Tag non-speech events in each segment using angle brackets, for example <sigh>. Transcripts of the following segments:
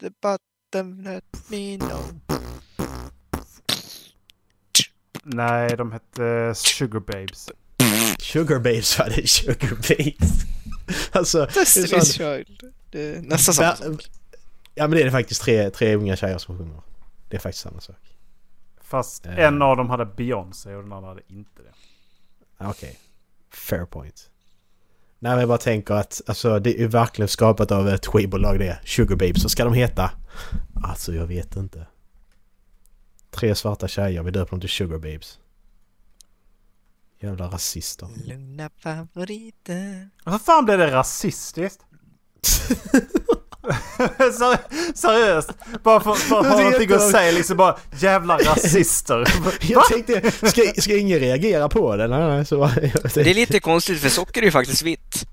the bottom, let me know. Nej, de hette Sugar Babes. Sugar Babes var det, Sugar Babes. <laughs> alltså, det är Destiny's sån, Child. Det är nästan samma sak. Ja men det är faktiskt tre, tre unga tjejer som sjunger. Det är faktiskt samma sak. Fast Eh. en av dem hade Beyoncé och den andra hade inte det. Okej. Fair point. Nej men jag bara tänker att alltså, det är verkligen skapat av ett skivbolag det. Sugar Babes. Så ska de heta? Alltså jag vet inte. Tre svarta tjejer, vi döper dem till Sugar Babes. Jävla rasister. Lugna favoriter. Vad fan blev det rasistiskt? <laughs> <laughs> Ser- Seriöst? Bara för, för att ha är någonting att säga liksom bara jävla rasister. <laughs> Jag tänkte, ska, ska ingen reagera på det? Nej, nej, så Det är lite konstigt för socker är ju faktiskt vitt.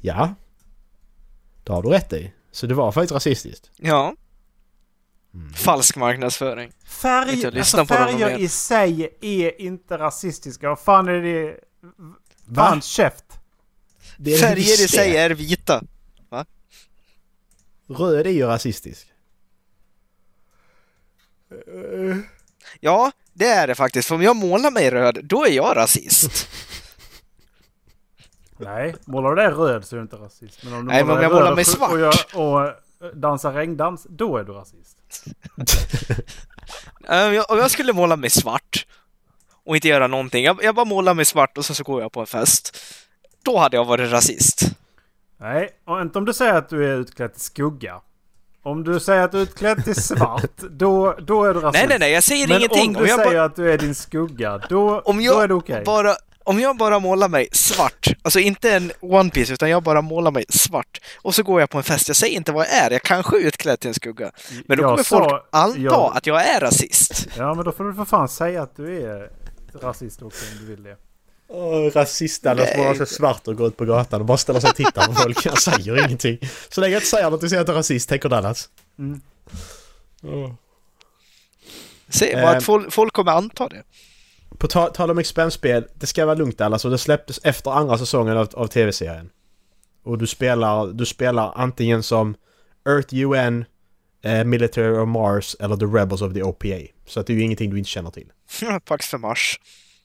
Ja. Det har du rätt i. Så det var faktiskt rasistiskt. Ja. Mm. Falsk marknadsföring. Färg, alltså färger i sig är inte rasistiska. Vad fan är det? Va? Fan käft. Färger i sig är vita. Röd är ju rasistisk. Ja, det är det faktiskt. För om jag målar mig röd, då är jag rasist. <laughs> Nej, målar du dig röd så är du inte rasist. Men om du Nej, men om jag målar mig svart. Och, gör- och, eh, dansar regndans, då är du rasist. <laughs> Om jag, om jag skulle måla mig svart och inte göra någonting, jag, jag bara målar mig svart och sen så går jag på en fest. Då hade jag varit rasist. Nej, och inte om du säger att du är utklädd till skugga. Om du säger att du är utklädd till svart, <laughs> då, då är du rasist. Nej, nej, nej, jag säger Men ingenting. om Om du jag, säger att du är din skugga, då, om då är jag det okej. bara om jag bara målar mig svart, alltså inte en One Piece utan jag bara målar mig svart och så går jag på en fest, jag säger inte vad jag är, jag kanske är utklädd till en skugga. Men då Jag kommer sa- folk anta jag- att jag är rasist. Ja, men då får du för fan säga att du är rasist också om du vill det. Åh, rasisterna som har sig svart och går ut på gatan och bara ställer sig och tittar på folk. Jag säger ingenting. Så länge jag inte säger något och säger att jag är rasist, tänker Dallas. Mm. Åh. Säg bara Eh. att folk, folk kommer anta det. På ta- tal om expensspel, det ska vara lugnt Dallas och det släpptes efter andra säsongen av, av tv-serien. Och du spelar, du spelar antingen som Earth UN, eh, Military of Mars eller The Rebels of the OPA. Så att det är ju ingenting du inte känner till. <laughs> Pax för Mars.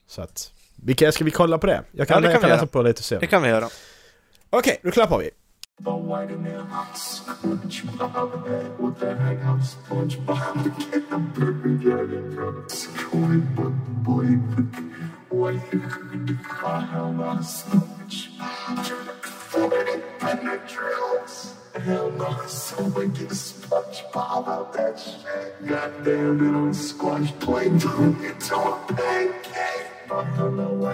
Så att... Vi kan, ska vi kolla på det? Jag kan, Ja, det kan jag kan läsa göra. på lite sen. Det kan vi göra. Okej, då klappar vi. <laughs> Hell no, out that shit. Goddamn it, I'm squash a pancake. I know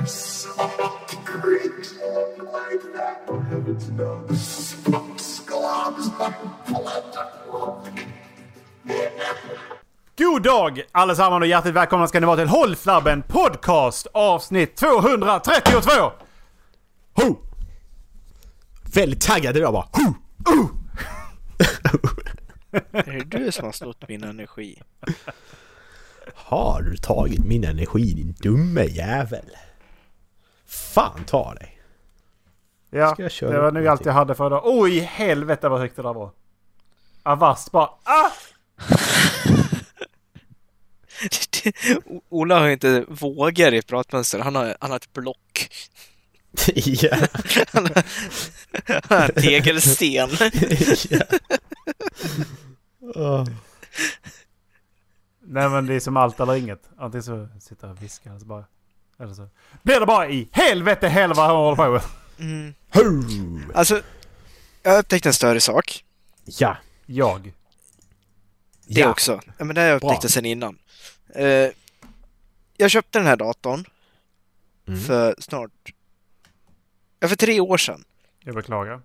like that. Oh heavens no, the God dag allesammans och hjärtligt välkomna ska ni vara till Håll Flabben Podcast avsnitt 232! Ho! Väldigt taggad idag bara. Uh! <laughs> Är det du som har snott min energi? Har du tagit min energi din dumme jävel? Fan ta dig. Ja, Ska jag köra det var nog allt jag hade för idag. Oj, helvete vad högt det där var. Avast bara ah! <laughs> Ola har ju inte vågor i pratmönster, han har, han har ett block. Ja. Han har, han har en tegelsten. ja. Åh. Nej men det är som allt eller inget. Antingen så sitter jag och viskar eller så bara... Eller så blir det bara i helvete helva han håller på med. Mm. Alltså, jag har upptäckt en större sak. Ja. Jag. Det ja. också. Ja, men det har jag upptäckt sen innan. Eh, jag köpte den här datorn Mm. för snart... Ja, för tre år sedan. Jag beklagar.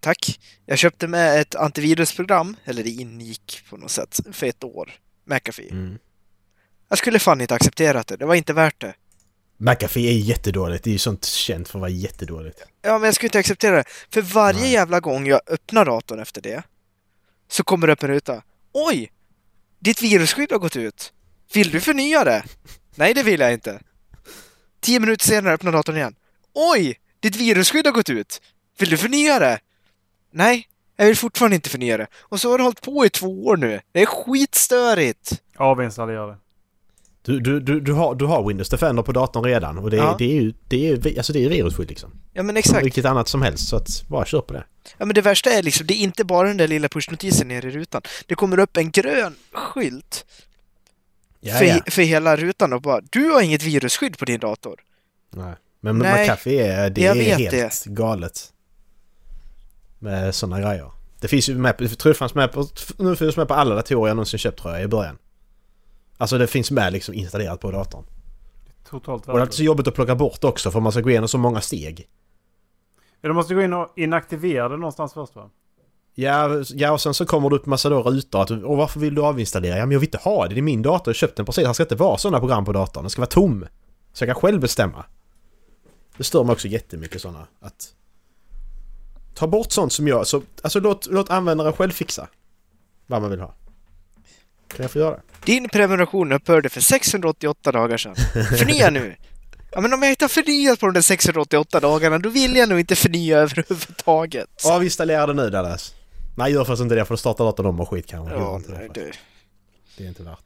Tack. Jag köpte med ett antivirusprogram, eller det ingick på något sätt, för ett år. McAfee. Mm. Jag skulle fan inte accepterat det. Det var inte värt det. McAfee är jättedåligt. Det är ju sånt känt för att vara jättedåligt. Ja, men jag skulle inte acceptera det. För varje Nej. jävla gång jag öppnar datorn efter det så kommer det upp en ruta. Oj! Ditt virusskydd har gått ut. Vill du förnya det? Nej, det vill jag inte. Tio minuter senare öppnar datorn igen. Oj! Ditt virusskydd har gått ut. Vill du förnya det? Nej, Jag vill fortfarande inte förnya det. Och så har det hållit på i två år nu. Det är skitstörigt! Avinstallera det. Du, du, du, du, har, du har Windows Defender på datorn redan och det, Ja. det är ju det är, alltså det är virusskydd liksom. Ja men Som exakt. vilket annat som helst så att bara kör på det. Ja men det värsta är liksom, det är inte bara den där lilla pushnotisen nere i rutan. Det kommer upp en grön skylt Ja, för, för hela rutan och bara Du har inget virusskydd på din dator. Nej. Men Nej, McAfee är, det är helt galet. Med sådana grejer. Det finns ju med, jag tror det fanns med på, nu finns det med på alla datorer jag någonsin köpt tror jag i början. Alltså det finns med liksom installerat på datorn. Totalt Och det är så jobbigt att plocka bort också för man ska gå igenom så många steg. Ja, Du måste gå in och inaktivera det någonstans först va? Ja, ja och sen så kommer det upp massa då rutor att och varför vill du avinstallera? Ja men jag vill inte ha det, det är min dator, jag har köpt den precis. Det ska inte vara sådana program på datorn, den ska vara tom. Så jag kan själv bestämma. Det stör mig också jättemycket sådana att... Ta bort sånt som jag... Så, alltså låt, låt användaren själv fixa vad man vill ha. Kan jag få göra det? Din prenumeration upphörde för 688 dagar sedan. Förnya nu! Ja men om jag inte har förnyat på de där 688 dagarna, då vill jag nog inte förnya överhuvudtaget. Avinstallera det nu Dallas. Nej gör först inte det för då startar datorn om och skit kanske. Ja, nej, det. det är inte värt.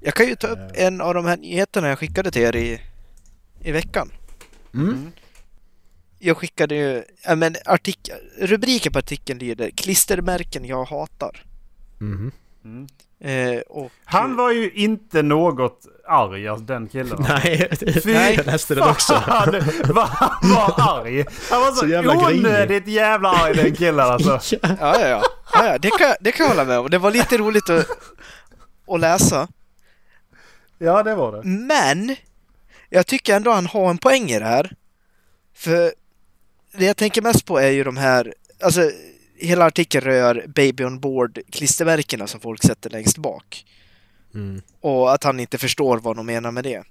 Jag kan ju ta upp en av de här nyheterna jag skickade till er i, i veckan. Mm. Jag skickade ju, ja men artikel, rubriken på artikeln lyder Klistermärken jag hatar. Mhm. Mm. Eh, och, Han var ju inte något arg, alltså, den killen. <laughs> Nej, Fy jag läste den också. Fan, <laughs> vad han var arg! Han var så, Så jävla onödigt jävla arg den killen alltså. <laughs> ja, ja, ja. ja, ja det, kan, det kan jag hålla med om. Det var lite roligt att, att läsa. Ja, det var det. Men jag tycker ändå han har en poäng i det här. För det jag tänker mest på är ju de här, alltså hela artikeln rör Baby on board klistermärkena som folk sätter längst bak. Mm. Och att han inte förstår vad de menar med det.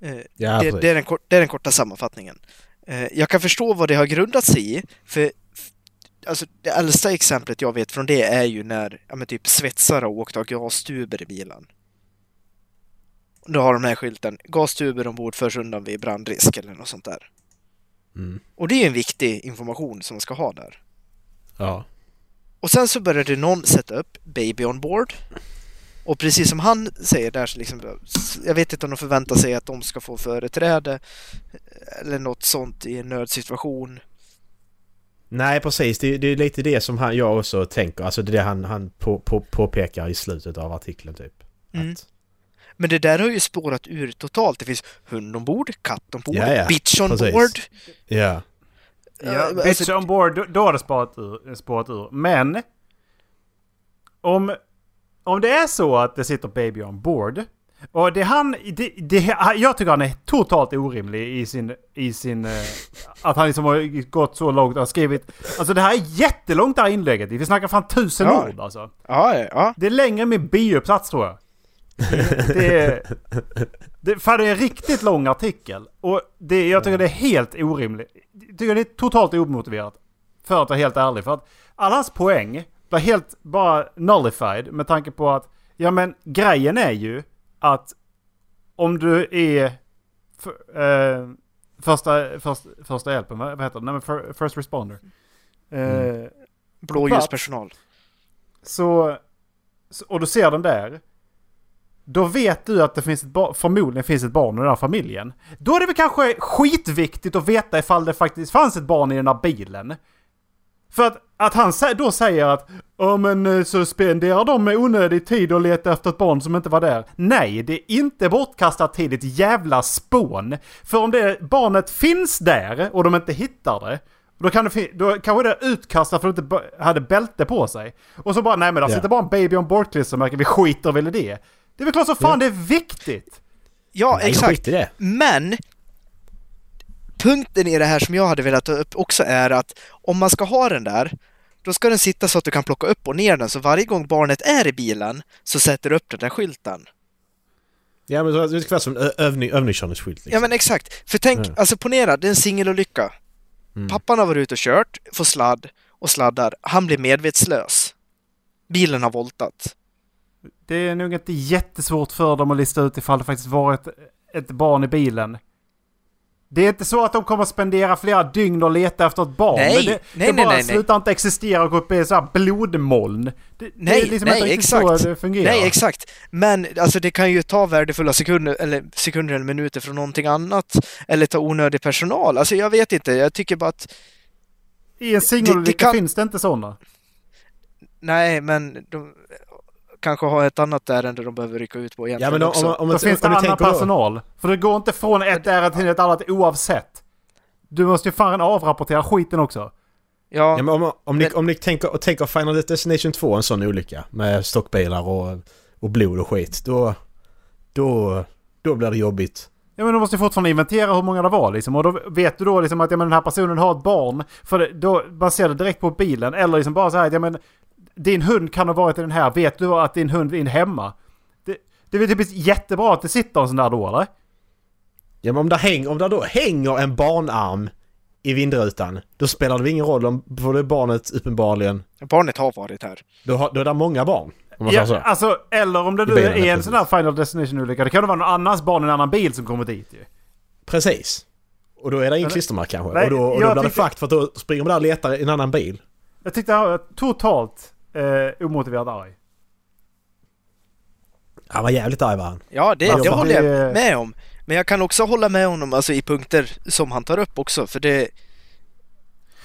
Eh, Ja, det, det, är den, det är den korta sammanfattningen. Eh, jag kan förstå vad det har grundat sig i, för alltså, det äldsta exemplet jag vet från det är ju när ja, typ svetsare har åkt av gastuber i bilen. Då har de här skylten, gastuber ombord förs undan vid brandrisk eller något sånt där. Mm. Och det är ju en viktig information som man ska ha där. Ja. Och sen så började någon sätta upp Baby on board. Och precis som han säger där så liksom, jag vet inte om de förväntar sig att de ska få företräde eller något sånt i en nödsituation. Nej precis, det, det är lite det som han, jag också tänker. Alltså det är det han, han på, på, påpekar i slutet av artikeln typ. Mm. Att, Men det där har ju spårat ur totalt. Det finns hund ombord, katt ombord, Ja, ja. bitch on Precis. board. ja. Ja, bitch alltså- on board, då, då har det spårat ur, spårat ur. Men... Om, om det är så att det sitter baby on board. Och det han... Det, det, jag tycker han är totalt orimlig i sin... I sin eh, att han liksom har gått så långt och har skrivit... Alltså det här är jättelångt det här inlägget. Vi snackar fan tusen Ja. ord alltså. Ja, ja, ja. Det är längre än min biuppsats tror jag. Det, det, är, det, för det är en riktigt lång artikel. Och det, jag tycker det är helt orimligt. Jag tycker det är totalt omotiverat. För att vara helt ärlig. För att alla hans poäng blir helt bara nullified med tanke på att ja men grejen är ju att om du är för, eh, första, först, första hjälpen, vad heter det? Nej, men för, first responder. Eh, Blåljuspersonal. så, så, och du ser den där. Då vet du att det finns ett ba- förmodligen finns ett barn i den här familjen. Då är det väl kanske skitviktigt att veta ifall det faktiskt fanns ett barn i den här bilen. För att, att han då säger att Ja men eh, så spenderar de med onödig tid och letar efter ett barn som inte var där. Nej, det är inte bortkastad tid, ett jävla spån. För om det barnet finns där och de inte hittar det. Då, kan det då kanske det är utkastat för att det inte hade bälte på sig. Och så bara, nej men där Ja. sitter bara en baby on board klistermärke, vi skiter väl i det. Det är väl klart som fan det är viktigt. Ja, Nej, exakt. Men punkten i det här som jag hade velat ta upp också är att om man ska ha den där, då ska den sitta så att du kan plocka upp och ner den. Så varje gång barnet är i bilen så sätter du upp den där skylten. Ja men så- det ska vara som övning, övningskörningsskylt liksom. Ja men exakt. För tänk, Ja. alltså ponera, det är en singelolycka. Mm. Pappan har varit ute och kört, får sladd och sladdar. Han blir medvetslös. Bilen har voltat. Det är nog inte jättesvårt för dem att lista ut ifall det faktiskt var ett, ett barn i bilen. Det är inte så att de kommer att spendera flera dygn och leta efter ett barn. Nej, det, nej, det nej, bara nej, nej. slutar inte existera och gå upp i så här blodmoln. Det, det Nej, är liksom nej, inte exakt. så det fungerar. Nej, exakt. Men alltså det kan ju ta värdefulla sekunder eller sekunder eller minuter från någonting annat eller ta onödig personal. Alltså jag vet inte, jag tycker bara att I en singelolycka kan- finns det inte sådana. nej, men de kanske har ett annat ärende de behöver rycka ut på Ja egentligen men om, också. om, om, Då om, finns det annan då, personal. För det går inte från ett ärende till ett annat oavsett. Du måste ju fan avrapportera skiten också. Ja, Ja, men om, om, ni, Men- om ni tänker, och tänker Final Destination 2 en sån olycka med stockbilar och, och blod och skit. Då, då, då blir det jobbigt. Ja men du måste ju fortfarande inventera hur många det var liksom. Och då vet du då liksom att ja, men den här personen har ett barn. För det, då baserar det direkt på bilen. Eller liksom bara så här att ja, men din hund kan ha varit i den här. Vet du att din hund är hemma? Det, det är väl typ jättebra att det sitter en sån där då eller? Ja men om det, häng, om det då hänger en barnarm i vindrutan. Då spelar det ingen roll om för det barnet uppenbarligen... barnet har varit här. Då, har, då är det många barn. Om man Ja, säger så. alltså, eller om det nu är en sån här Final Destination-olycka. Det kan det vara någon annans barn i en annan bil som kommer dit ju. Precis. Och då är det ingen klistermärke kanske. Nej, och då, och då blir det tyckte- fakt för att då springer man där och letar i en annan bil. Jag tyckte totalt eh, omotiverat arg. Han var jävligt arg var han. Ja, det, Alltså, det håller jag det- med om. Men jag kan också hålla med honom alltså, i punkter som han tar upp också, för det... Det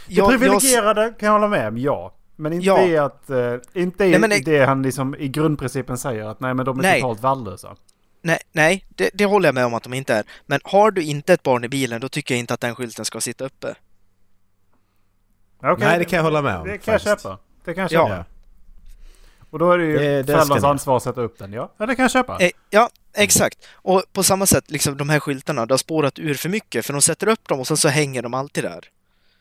Jag- jag- privilegierade kan jag hålla med om, ja. Men inte Ja. i att... Eh, inte i Nej, men det- det han liksom i grundprincipen säger att nej men de är Nej. totalt värdelösa. Nej, nej det, det håller jag med om att de inte är. Men har du inte ett barn i bilen, då tycker jag inte att den skylten ska sitta uppe. Okej. Nej, det kan jag hålla med om. Det kan jag faktiskt. köpa. Det kan jag Ja. Och då är det ju Det- det ni. ansvar att sätta upp den, ja. Ja, det kan jag köpa. Eh, ja, exakt. Och på samma sätt, liksom de här skyltarna, det har spårat ur för mycket, för de sätter upp dem och sen så hänger de alltid där.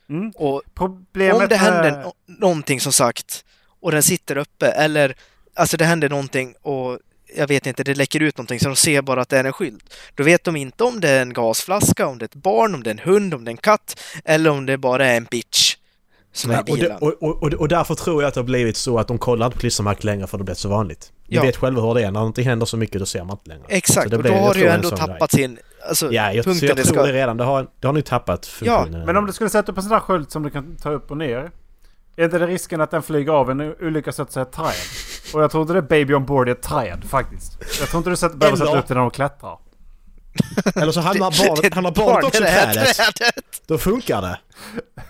Mm. Och Problemet om det händer no- någonting som sagt, och den sitter uppe, eller alltså det händer någonting och jag vet inte, det läcker ut någonting så de ser bara att det är en skylt. Då vet de inte om det är en gasflaska, om det är ett barn, om det är en hund, om det är en katt eller om det bara är en bitch som är i Nej, det, bilen. och, och, och, och därför tror jag att det har blivit så att de kollar inte på klistermärken längre för det blivit så vanligt. Ni Ja. vet själva hur det är, när någonting händer så mycket då ser man inte längre. Så Exakt, det och blir- då jag har det ju ändå tappat sin... Alltså, Ja, jag, så punkten jag det tror ska... det redan. Det har, det har nu tappat funktionen. Men om du skulle sätta upp en sån där sköld som du kan ta upp och ner. Är inte det risken att den flyger av en olycka så att säga träd? Och jag tror inte det är baby on board är ett träd faktiskt. Jag tror inte du behöver sätta upp det när de klättrar. Eller så hamnar <laughs> barnet, hamnar barn barnet också i trädet. trädet. Då funkar det.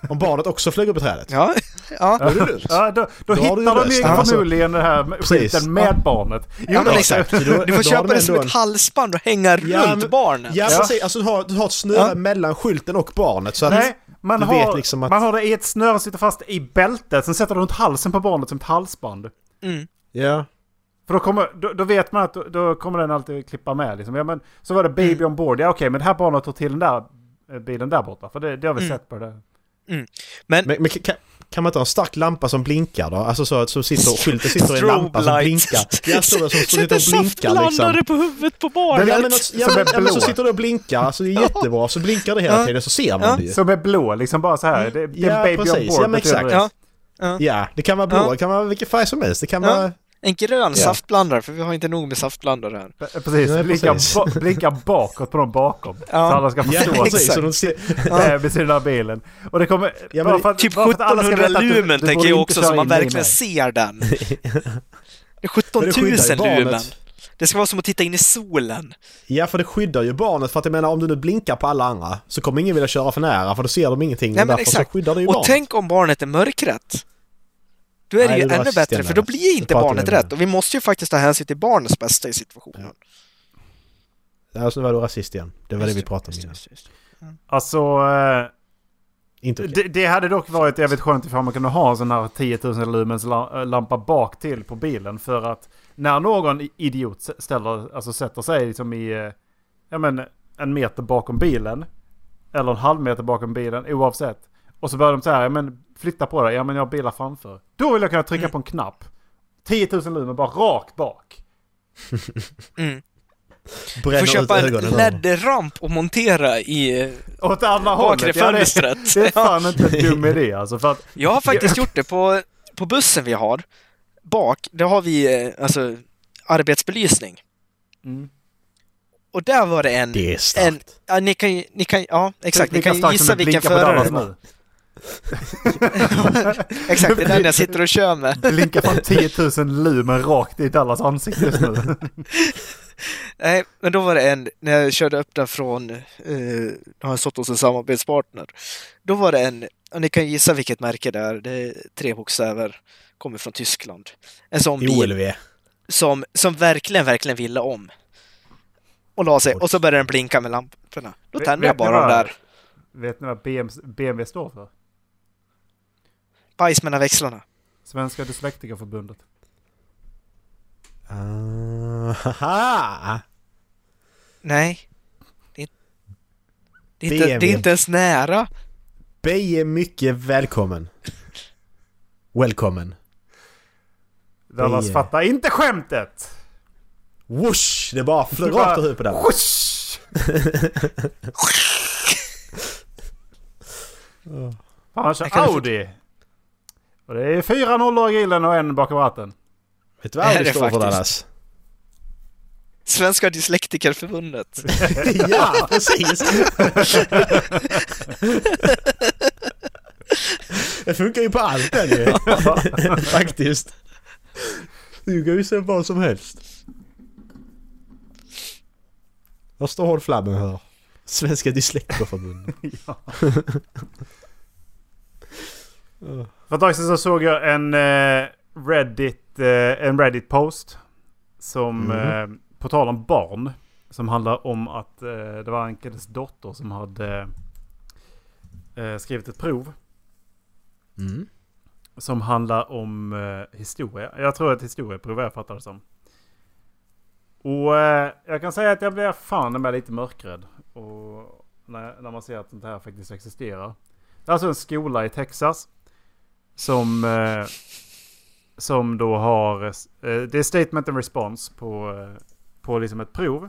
Om barnet också flyger upp i trädet. Ja, ja. Då är det lugnt. Ja, då, då, Då hittar de ju. Alltså, förmodligen den här skylten med barnet. Jo, Ja, men exakt. Du får köpa de det som ett halsband och hänga Ja, runt men- barnet. Ja, Ja. precis. Alltså du har, du har ett snöre Ja. mellan skylten och barnet så att... Nej, man du har, vet liksom att- man har det i ett snöre som sitter fast i bältet. Sen sätter du runt halsen på barnet som ett halsband. Mm. Ja. För då, kommer, då, då vet man att då, då kommer den alltid klippa med. Liksom. Ja, men, så var det baby Mm. on board. Ja okej, men det här barnet tog till den där eh, bilen där borta. För det, det har vi Mm. sett på det. Men, Men, men kan, kan man inte ha en stark lampa som blinkar då? Alltså så att så sitter, <laughs> skylten sitter i en lampa som blinkar. Ja, så som, <laughs> som sitter och blinkar liksom. på huvudet på barnet! Ja men, ja, men, är ja, men så sitter det och blinkar, alltså det är jättebra. Så blinkar det hela Ja. tiden så ser man Ja. det ju. Som är blå, liksom bara så här. Det, det är Ja, baby on precis. board. Ja, men exakt. det. Ja. Ja, det kan vara blå, Ja. det kan vara vilken färg som helst. Det kan Ja. vara... En grön Ja. saftblandare, för vi har inte nog med saftblandare här. Pre- Precis, Nej, blinkar, precis. ba, blinkar bakåt på dem bakom. Ja. Så alla ska Ja, förstå. precis. exakt. Så de ser, Ja. Vid sidan av bilen. Och det kommer... Ja, men för att- Typ bara för att alla ska 1700 veta att du- lumen du tänker jag också, så man verkligen med. ser den. <laughs> Det är 17 Men det 000 skyddar ju lumen. Det ska vara som att titta in i solen. ja, för det skyddar ju barnet. För att jag menar, om du nu blinkar på alla andra så kommer ingen vilja köra för nära för då ser de ingenting. Nej, och men därför exakt. så skyddar det ju Och barnet. tänk om barnet är mörkrätt. Då är Nej, det ju det ännu bättre, för då blir inte barnet rätt. Och vi måste ju faktiskt ta hänsyn till barnets bästa i situationen. Alltså nu var du rasist igen. Det var det vi Just pratade om just innan. just, just. Alltså... Eh, Inte okej. det, det hade dock varit jävligt skönt ifall man kunde ha en sån här 10 000 lumens la- lampa bak till på bilen. För att när någon idiot ställer, alltså sätter sig liksom i eh, ja, men, en meter bakom bilen. Eller en halv meter bakom bilen oavsett. Och så börjar de säga, ja men flytta på dig, ja men jag har bilar framför. Då vill jag kunna trycka Mm. på en knapp. 10 000 lumen bara rakt bak. <laughs> Mm. Bränner Får köpa en. LED-ramp och montera i Åt andra bakre hållet. Ja, det, fönstret. det är <laughs> fan inte en dum idé alltså. För att, Jag har faktiskt <laughs> gjort det på, på bussen vi har. Bak, där har vi eh, alltså arbetsbelysning. mm. och där var det en... Det är en starkt. ja, ni kan ju, ni kan, ja exakt, ni Lika kan gissa vilken förare det var. <laughs> Exakt, det är den jag sitter och kör med. <laughs> Blinkar från 10 000 lumen rakt i Dallas ansikte just nu. <laughs> Nej, men då var det en, när jag körde upp den från, eh, har jag stått hos en samarbetspartner. Då var det en, och ni kan gissa vilket märke det är, det är tre bokstäver, kommer från Tyskland. En sån bil OLV. som, som verkligen, verkligen ville om. Och la sig, och så började den blinka med lamporna. Då tände jag bara vad- där, Vet ni vad BMW, BMW står för? Bajs mellan växlarna. Svenska Dyslektikerförbundet. Uh, haha! Nej. Det är, det är, inte, det BMW. är inte ens nära. Bey är mycket välkommen. Välkommen. Dallas fattar inte skämtet! Whoosh! Det bara flög rakt ur huvudet på den. <laughs> Whoosh! <laughs> Fan, han kör Jag kan- Audi! Och det är fyra nollor i grillen och en bakom ratten. Vet du vad Det Audi står för. Dallas? Svenska Dyslektikerförbundet. <laughs> ja, precis! det funkar ju på allt den ju. <laughs> Faktiskt. Du kan ju se vad som helst. Vad står håll flabben här? Svenska Dyslektikerförbundet. <laughs> För ett tag sedan så såg jag en eh, Reddit, eh, en Reddit-post. Som, Mhm. eh, på tal om barn. Som handlar om att det var en killes dotter som hade skrivit ett prov. Mm. Som handlar om historia. Jag tror att historieprov jag fattar det som. Och jag kan säga att jag blir fan med lite mörkrädd. Och när, när man ser att det här faktiskt existerar. Det är alltså en skola i Texas. Som, eh, som då har... Eh, det är statement and response på, eh, på liksom ett prov.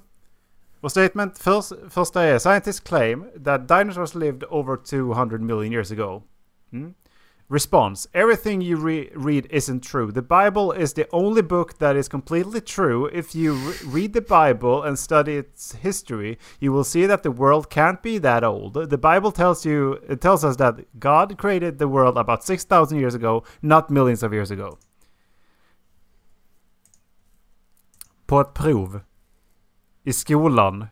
Och statement först, första är Scientists claim that dinosaurs lived over 200 million years ago. Mm. Response Everything you re- read isn't true. The Bible is the only book that is completely true. If you re- read the Bible and study its history, you will see that the world can't be that old. The Bible tells you it tells us that God created the world about 6000 years ago, not millions of years ago. På ett prov i skolan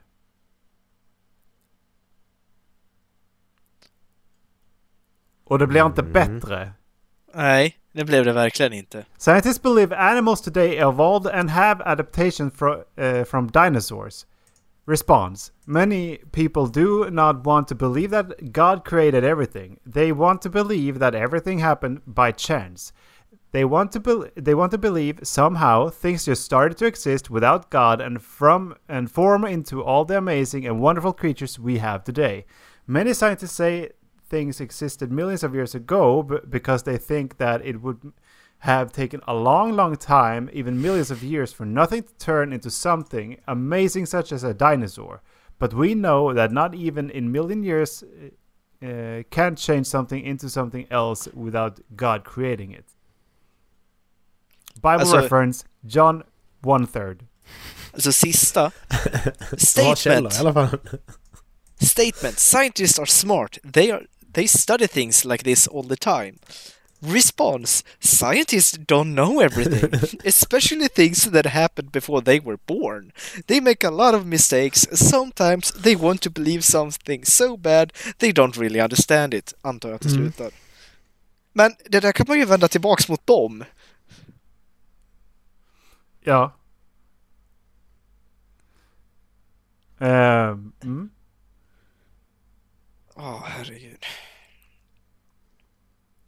Och det blir inte bättre. Nej, det blev det verkligen inte. Scientists believe animals today evolved and have adaptation fro- uh, from dinosaurs. Response Many people do not want to believe that God created everything. They want to believe that everything happened by chance. They want to be- they want to believe somehow things just started to exist without God and from and form into all the amazing and wonderful creatures we have today. Many scientists say things existed millions of years ago b- because they think that it would have taken a long, long time, even millions of years, for nothing to turn into something amazing such as a dinosaur. But we know that not even in million years uh, uh, can change something into something else without God creating it. Bible Alltså- reference, John one third. Alltså sista. <laughs> Statement. i alla fall. Statement. Scientists are smart. They are they study things like this all the time. Response. Scientists don't know everything, <laughs> especially things that happened before they were born. They make a lot of mistakes. Sometimes they want to believe something so bad they don't really understand it, antar jag att det slutar. Men det där kan man ju vända tillbaks mot dem. Ja. Uh, mm. Åh, herregud.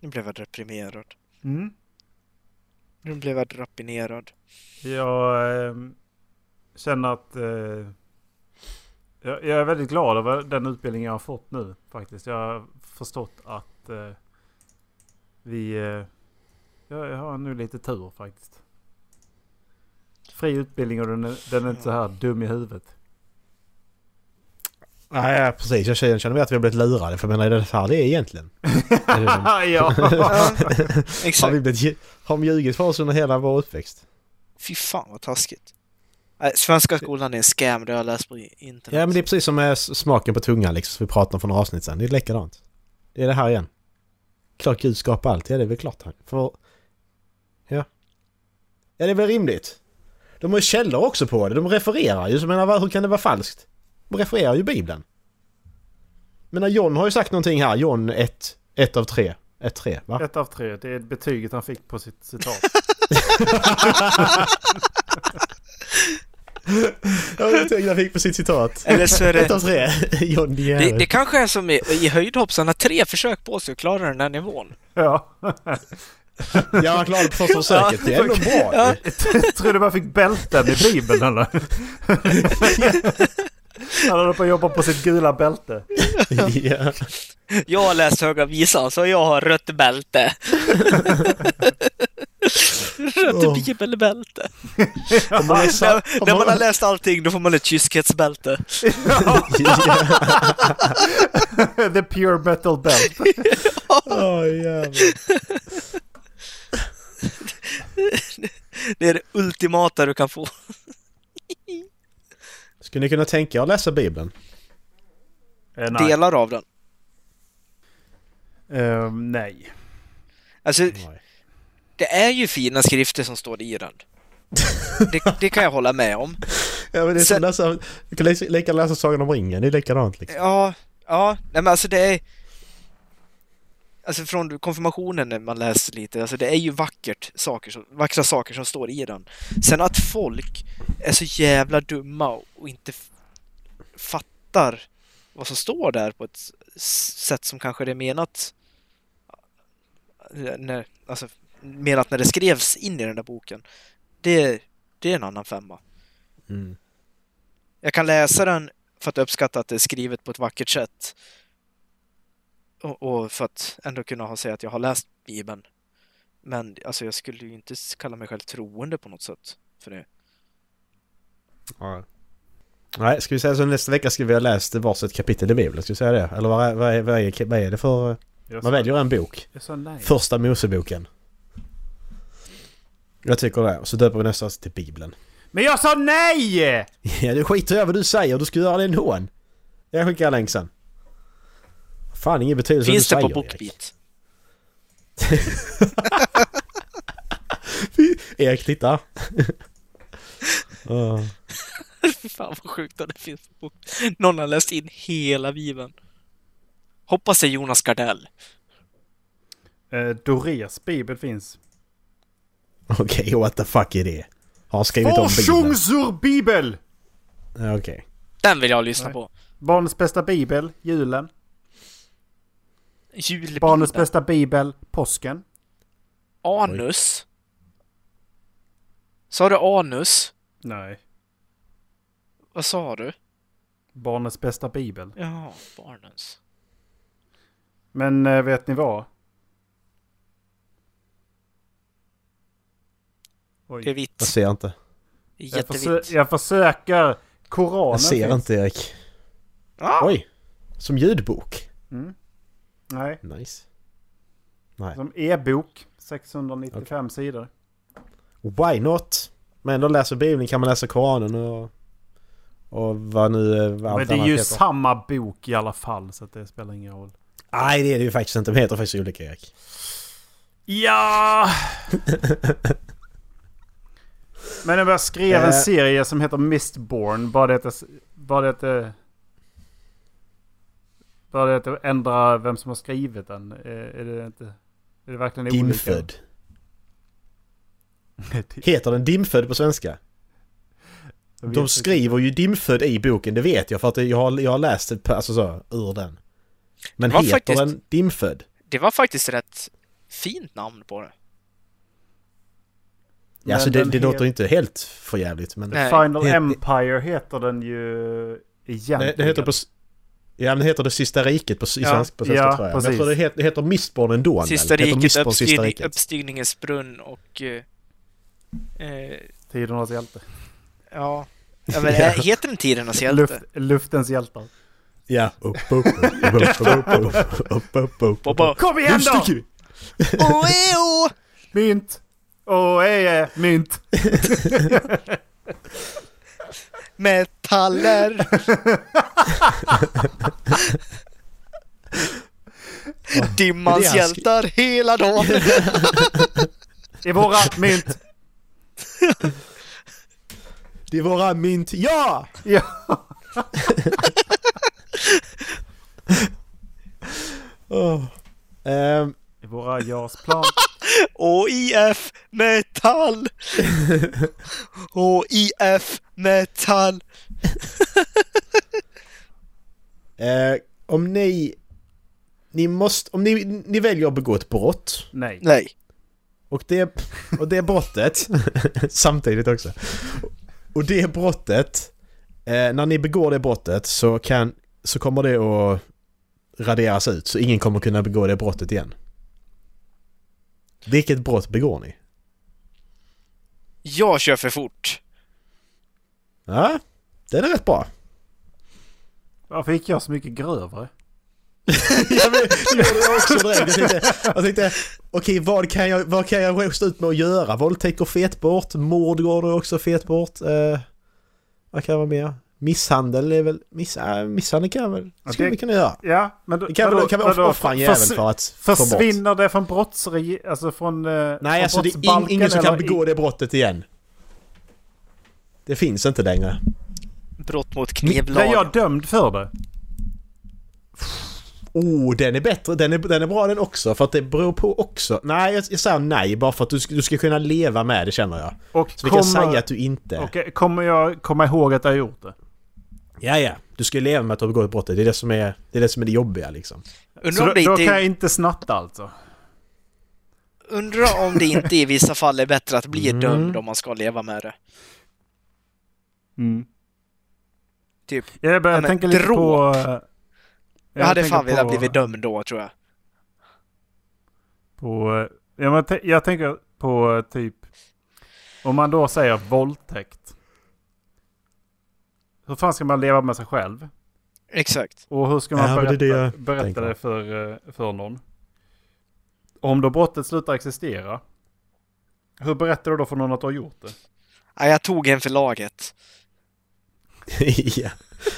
Nu blev jag deprimerad. Mm. Nu blev jag rappinerad. Jag ehm, känner att eh, jag, jag är väldigt glad över den utbildning jag har fått nu faktiskt. Jag har förstått att eh, vi... Eh, jag, jag har nu lite tur faktiskt. Fri utbildning och den är, den är inte så här dum i huvudet. Nej, precis. Jag känner mig att vi har blivit lurade. För jag menar, är det så här det är egentligen? <laughs> Ja! <laughs> har Exakt. vi blivit, har de ljugit för oss under hela vår uppväxt? Fy fan vad taskigt. Nej, Svenska skolan är en scam, det har jag läst på internet. Ja men det är precis som med smaken på tungan liksom, som vi pratade om för några avsnitt sedan. Det är likadant. Det är det här igen. Klart Gud skapar allt, ja det är väl klart. han- För... Ja. Ja det är väl rimligt. De har ju källor också på det, de refererar ju. Så menar, hur kan det vara falskt? Refererar ju Bibeln. Men John har ju sagt någonting här, John 1, 1 av 3. 1, 3 va? Ett av tre. Det är betyget han fick på sitt citat. <laughs> Ja, jag tänkte jag fick på sitt citat. Eller så är 1 det... av 3. John Det, det kanske är som i, i höjdhopp, så han har tre försök på sig att klara den här nivån. ja. Ja, han klarade på första försöket. Det är ändå bra. Ja. Tror du man fick bälten i Bibeln eller? <laughs> Han håller på att jobba på sitt gula bälte. <laughs> ja. Jag har läst Höga Visan, så jag har rött bälte. <laughs> rött Åh. bibelbälte. Man sa- När, när man har läst allting, då får man ett kyskhetsbälte. <laughs> The pure metal belt. Jävlar. Det är det ultimata du kan få. Skulle ni kunna tänka er att läsa Bibeln? Eh, nej. Delar av den. Eh, nej. Alltså, Nej. det är ju fina skrifter som står i den. Det, det kan jag hålla med om. Ja men det är Sen- som läsa... Du kan lika läsa Sagan om ringen, det är likadant liksom. Ja, ja, nej men alltså det är... Alltså från konfirmationen när man läser lite, alltså det är ju vackert saker, som- vackra saker som står i den. Sen att folk är så jävla dumma och inte fattar vad som står där på ett sätt som kanske det är menat när, alltså, menat när det skrevs in i den där boken. Det, det är en annan femma. Mm. Jag kan läsa den för att uppskatta att det är skrivet på ett vackert sätt. Och, och för att ändå kunna ha säga att jag har läst Bibeln. Men alltså jag skulle ju inte kalla mig själv troende på något sätt för det. Ja. Nej, ska vi säga så nästa vecka ska vi ha läst varsitt kapitel i Bibeln? Ska vi säga det? Eller vad är, vad är, vad är, vad är det för... Jag Man väljer en bok. jag sa nej. Första Moseboken. Jag tycker det. Och så döper vi nästa till Bibeln. Men jag sa nej! Ja, du skiter i vad du säger. Du ska göra det ändå. Jag skickar länk sen. Fan, ingen betydelse Finns det du på säger, Bookbeat? <laughs> Erik. Titta. Åh. <laughs> Fy fan vad sjukt att det finns på Bookbeat. Någon har läst in hela Bibeln. Hoppas det är Jonas Gardell. Eh, Dorés bibel finns. Okej, what the fuck är det? Har han skrivit om Bibeln? Forsungsur bibel! Okej. Den vill jag lyssna Nej. på. Barnets bästa bibel, julen. Julbibeln. Barnets bästa bibel, påsken. Anus. Sa du anus? Nej. Vad sa du? Barnets bästa bibel. Ja, barnens. Men eh, vet ni vad? Oj. Det är vitt. Jag ser inte. Jag, försö- jag försöker. Koranen Jag ser finns. inte Erik. Ah, Oj! Som ljudbok. Mm. Nej, Nice. Nej. som e-bok. 695 sidor. Why not? Men då läser Bibeln kan man läsa Koranen och... Och vad nu... eh, Vad allt Men det är ju heter. samma bok i alla fall så att det spelar ingen roll. Nej det är det ju faktiskt inte. De heter faktiskt olika Erik. Ja! <laughs> Men jag skrev en Eh. serie som heter Mistborn. Bara det att... Bara det att... det att det ändrar vem som har skrivit den. Är, är det inte... Är det verkligen olika? Dimfödd. <laughs> Heter den Dimfödd på svenska? De skriver ju Dimfödd i boken, det vet jag för att jag har, jag har läst det alltså så, ur den. Men heter faktiskt- den Dimfödd? det var faktiskt rätt fint namn på det. Ja, alltså det, det låter inte helt för jävligt men... Nej. Final Empire heter den ju egentligen. Det, det heter på... Ja, den heter Det Sista Riket på, i ja, svensk, på svenska ja, tror jag. Precis. Men jag tror det heter, det heter Mistborn ändå. Sista Riket, Mistborn. Uppstigningens brunn och... Eh, Tidernas hjälte. Ja. ja men, heter den Tidernas hjälte? Luft, luftens hjältar. Ja. Kom igen då! Oeo! Mynt! Oe, mynt! Metaller. <laughs> Dimmans Det är hjältar hela dagen. I våra mynt. Det är våra mynt. Ja! Ja. <laughs> Åh. Ehm, I våra JAS-plan. <laughs> OIF metall. <laughs> OIF metall. <laughs> eh, om ni... Ni måste... Om ni, ni väljer att begå ett brott Nej. Nej. och det, och det brottet... samtidigt också. Och det brottet... Eh, när ni begår det brottet så kan... Så kommer det att raderas ut så ingen kommer kunna begå det brottet igen. Vilket brott begår ni? Jag kör för fort. Ja, den är rätt bra. Varför gick jag så mycket grövre? <laughs> Ja, men, det gjorde jag också direkt. Jag tänkte, jag tänkte okej vad kan jag, vad kan jag stå ut med att göra? Våldtäkt går fet bort, mord går också fet bort. Eh, vad kan vara mer? Misshandel är väl... Miss, äh, misshandel kan jag väl... Skulle det- vi kunna göra. Ja, men då, Det kan, väl- kan vi offra en jävel för att få bort. Försvinner det från brottsregi... Alltså från... eh, Nej, från alltså det är brottsbalken ingen som kan begå det brottet igen. Det finns inte längre. Brott mot Blir knivlagen. jag dömd för det? Oh, den är bättre. Den är, den är bra den också. För att det beror på också. Nej, jag, jag säger nej bara för att du, ska- du ska kunna leva med det känner jag. Och Så vi kan säga att du inte... Okej, kommer jag komma ihåg att jag har gjort det? Ja, ja. Du ska ju leva med att du har begått brottet. Det är det som är det, är det, som är det jobbiga liksom. Undrar Så då, då inte, kan jag inte snatta alltså? undrar om det inte i vissa fall är bättre att bli Mm. dömd om man ska leva med det. Mm. Typ. Jag börjar Ja, tänka lite på... eh, Jag hade fan velat på- blivit dömd då, tror jag. På, ja, men te- jag tänker på typ... Om man då säger våldtäkt. Hur fan ska man leva med sig själv? Exakt. Och hur ska man Ja, det berätta, det jag berätta det för, eh, för någon? Om då brottet slutar existera. Hur berättar du då för någon att du har gjort det? Ja, jag tog en för laget. <laughs> ja.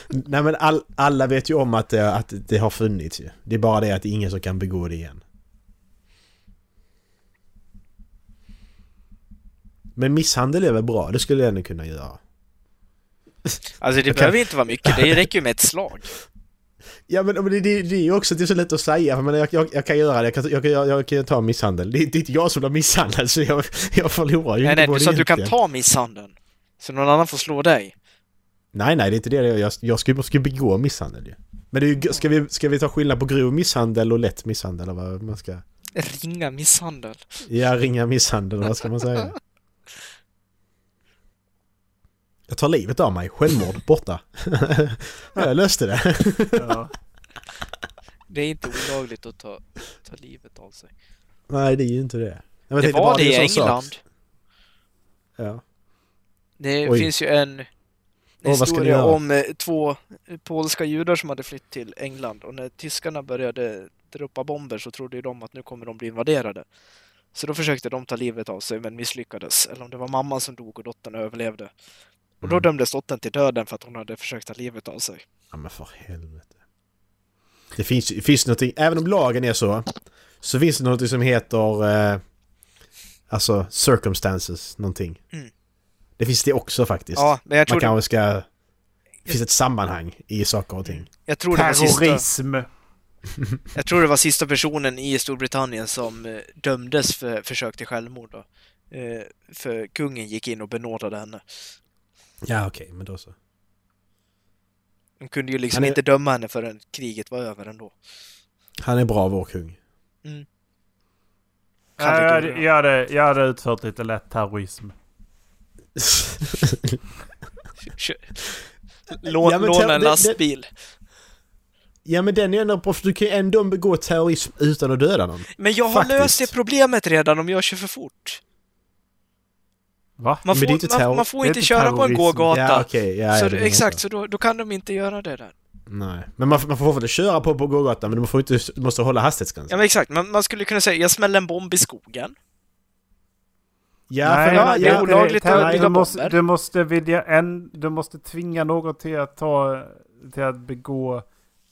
Nej men all, alla vet ju om att det, att det har funnits ju. Det är bara det att det är ingen som kan begå det igen. Men misshandel är väl bra? Det skulle jag ändå kunna göra. Alltså det kan- behöver inte vara mycket, det räcker ju med ett slag. Ja men, det, det, det är ju också det är så lätt att säga. Men jag, jag, jag kan göra det. Jag kan, jag, jag, jag kan ta misshandel. Det, det är inte jag som blir misshandlad så jag, jag förlorar ju Nej, inte nej, på du sa att du kan ta misshandeln. Så någon annan får slå dig. Nej nej det är inte det. Jag, jag ska ju begå misshandel ju. Men det är ju, ska, vi, ska vi ta skillnad på grov misshandel och lätt misshandel? Eller vad man ska... Ringa misshandel. Ja, ringa misshandel, vad ska man säga? <laughs> Jag tar livet av mig, självmord, borta. <laughs> ja, jag löste det. Ja. Det är inte olagligt att ta, ta livet av sig. Nej, det är ju inte det. Jag Det var det i en sån sak. England. Ja. Det Oj. finns ju en ni historia göra? om eh, två polska judar som hade flytt till England och när tyskarna började droppa bomber så trodde ju de att nu kommer de bli invaderade. Så då försökte de ta livet av sig men misslyckades. Eller om det var mamman som dog och dottern överlevde. Och då Mm. dömdes dottern till döden för att hon hade försökt ta livet av sig. ja, men för helvete. Det finns, det finns någonting, även om lagen är så, så finns det någonting som heter... Eh, alltså, circumstances, någonting. Mm. Det finns det också faktiskt. Ja, men jag Man tror, kanske ska... Det finns ett sammanhang i saker och ting. jag tror det var sista... Terrorism! <laughs> Jag tror det var sista personen i Storbritannien som eh, dömdes för försök till självmord. Då. Eh, för kungen gick in och benådade henne. Ja, okej, men då så. De kunde ju liksom Han är- inte döma henne förrän kriget var över ändå. Han är bra, vår kung. Ja, jag, hade, jag, hade, jag hade utfört lite lätt terrorism. <laughs> Kö- Lå- Ja, låna en lastbil. Ja men den är ändå för du kan ju ändå begå terrorism utan att döda någon. Men jag har Faktiskt. löst det problemet redan om jag kör för fort. Va? Man får, inte man, terror- man får inte köra på en gågata. Ja okej, ja, så ja, exakt, så. så då, då kan de inte göra det där. Nej. Men man, man får fortfarande köra på på gågatan men du får inte, du måste hålla Ja hastighetsgränsen. men exakt, man, man skulle kunna säga jag smäller en bomb i skogen. Ja, Nej, för ja, nej, det är nej, olagligt nej, att bygga du måste, du måste vilja en, Du måste tvinga någon till att ta... Till att begå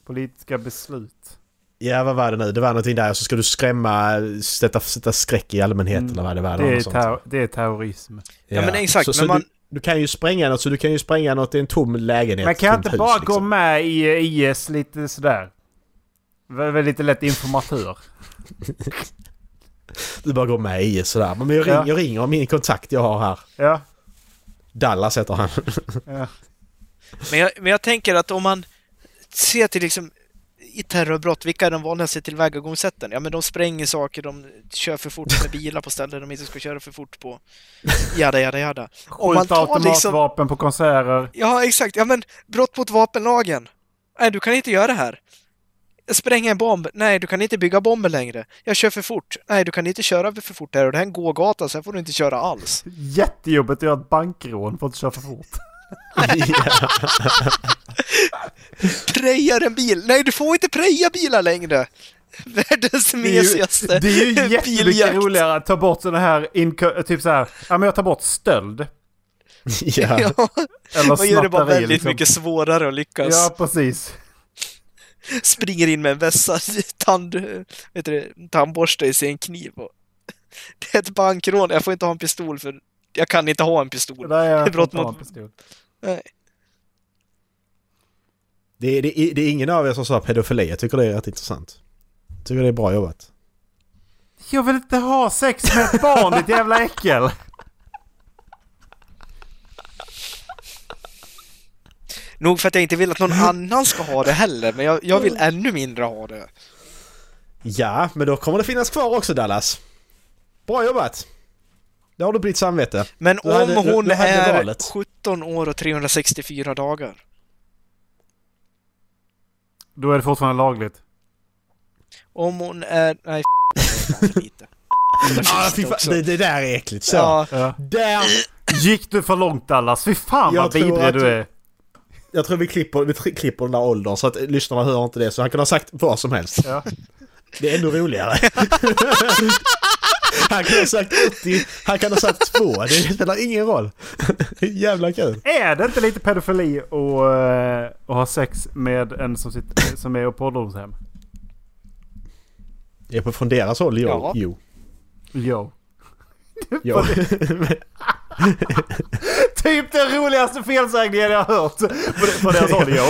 politiska beslut. Ja, vad var det nu? Det var någonting där. Så ska du skrämma, sätta, sätta skräck i allmänheten Mm. eller vad det var. Det är, det är terrorism. Ja, men exakt, Så, men så man- du, du kan ju spränga något, så du kan ju spränga något i en tom lägenhet. Man kan inte hus, bara liksom. gå med i IS lite sådär. Lite lätt informatör. <laughs> Du bara går med i sådär. Men jag, ring, Ja. jag ringer min kontakt jag har här. Ja. Dallas heter han. ja. <laughs> Men jag, men jag tänker att om man ser till liksom i terrorbrott, vilka är de vanligaste tillvägagångssätten? Ja, men de spränger saker, de kör för fort med bilar på ställen de inte ska köra för fort på. Jada, jada, jada. Skjuta tar automatvapen liksom... på konserter. Ja, exakt. Ja, men brott mot vapenlagen. Nej, du kan inte göra det här. Jag spränger en bomb. Nej, du kan inte bygga bomber längre. Jag kör för fort. Nej, du kan inte köra för fort här och det här är en gågata så här får du inte köra alls. Jättejobbigt att göra ett bankrån för att köra för fort. <laughs> ja. Prejar en bil. Nej, du får inte preja bilar längre. Världens Det är ju, mesigaste det är ju <laughs> jättemycket roligare att ta bort sådana här, typ så här, ja men jag tar bort stöld. ja. <laughs> Ja, Eller man gör det bara väldigt liksom. mycket svårare att lyckas. Ja, precis. Springer in med en vässad tand, vet du, tandborste i sin kniv. Och det är ett bankrån. Jag får inte ha en pistol för jag kan inte ha en pistol. Det är <laughs> brott brott mot- pistol. Nej. Det, är, det, det är ingen av er som sa pedofili. Jag tycker det är rätt intressant. Jag tycker det är bra jobbat. Jag vill inte ha sex med ett barn, ditt jävla äckel! Nog för att jag inte vill att någon annan ska ha det heller, men jag, jag vill ännu mindre ha det. Ja, men då kommer det finnas kvar också Dallas. Bra jobbat! Det har du blivit samvete. Men Du hade- om du- hon du hade är valet. 17 år och 364 dagar. Då är det fortfarande lagligt. Om hon är... Nej, f- lite. <laughs> Ah, det, det där är äckligt. Så. Ja, Ja. Där! Gick du för långt Dallas? Fy fan Jag vad vidrig du du- är. Jag tror vi klipper, vi klipper den där åldern så att lyssnarna hör inte det. Så han kan ha sagt vad som helst. Ja. Det är ännu roligare. <laughs> <laughs> han kan ha sagt 80, han kan ha sagt 2. Det spelar ingen roll. <laughs> Jävla kul. Är det inte lite pedofili att, eh, att ha sex med en som, sitter, som är på ålderdomshem? Jag är på från deras håll, jo. Ja. Jo. Jo. jo. <laughs> <laughs> Typ den roligaste felsägningen jag har hört på, deras håll, jo.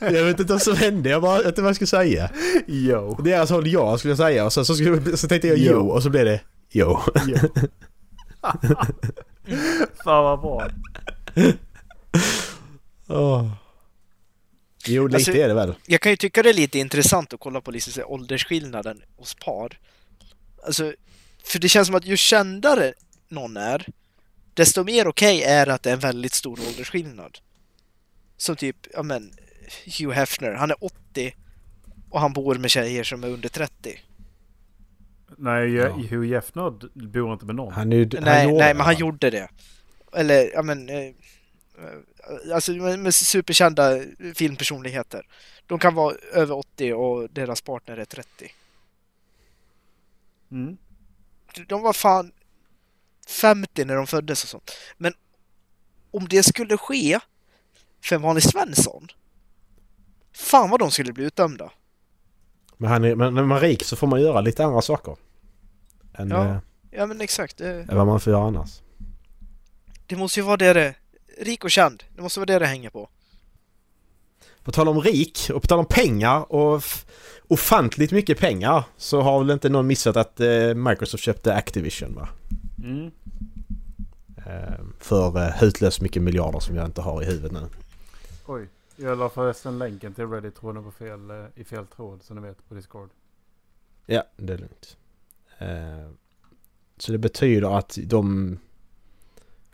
<laughs> jag vet inte vad som hände, jag bara, vet inte vad jag skulle säga. Jo. Deras håll ja skulle jag säga och så, så, skulle, så tänkte jag jo. Och så blev det jo. <laughs> Fan vad bra. Åh. Jo, lite Alltså- är det väl. jag kan ju tycka det är lite intressant att kolla på liksom åldersskillnaden hos par. Alltså, för det känns som att ju kändare någon är, desto mer okej är det att det är en väldigt stor åldersskillnad. Som typ, ja men, Hugh Hefner, han är 80 och han bor med tjejer som är under 30. Nej, Ja. Hugh Jeffner bor inte med någon. Han, är ju- nej, nej, det, men han gjorde det. Eller, ja men, eh, alltså med superkända filmpersonligheter. De kan vara över 80 och deras partner är 30. Mm. de var fan 50 när de föddes och sånt. Men om det skulle ske för en vanlig Svensson, fan vad de skulle bli utdömda. Men, han är, men när man är rik så får man göra lite andra saker. Än, Ja. eh, Ja men exakt, än vad man får göra annars. det måste ju vara det det Rik och känd, det måste vara det det hänger på. På tal om rik och på tal om pengar och ofantligt mycket pengar så har väl inte någon missat att eh, Microsoft köpte Activision va? Mm. Eh, för eh, hutlöst mycket miljarder som jag inte har i huvudet nu. Oj. Jag la förresten länken till Reddit-tråden på fel, eh, i fel tråd så ni vet på Discord. Ja, det är lugnt. Eh, så det betyder att de...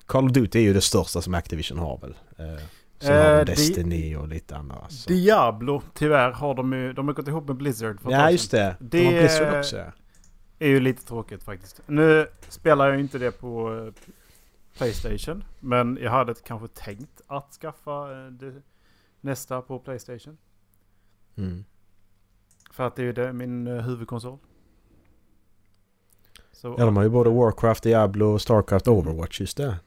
Call of Duty är ju det största som Activision har väl. Eh, sen har Eh, de Destiny och lite andra. Så. Diablo, tyvärr, har de ju... De har gått ihop med Blizzard för Ja just det. De har Det- Blizzard också. Är ju lite tråkigt faktiskt. Nu spelar jag inte det på eh, Playstation. Men jag hade kanske tänkt att skaffa eh, det nästa på Playstation. Mm. För att det är ju det, min eh, huvudkonsol. Så, Ja, de har ju både Warcraft, Diablo, Starcraft och Overwatch, just det.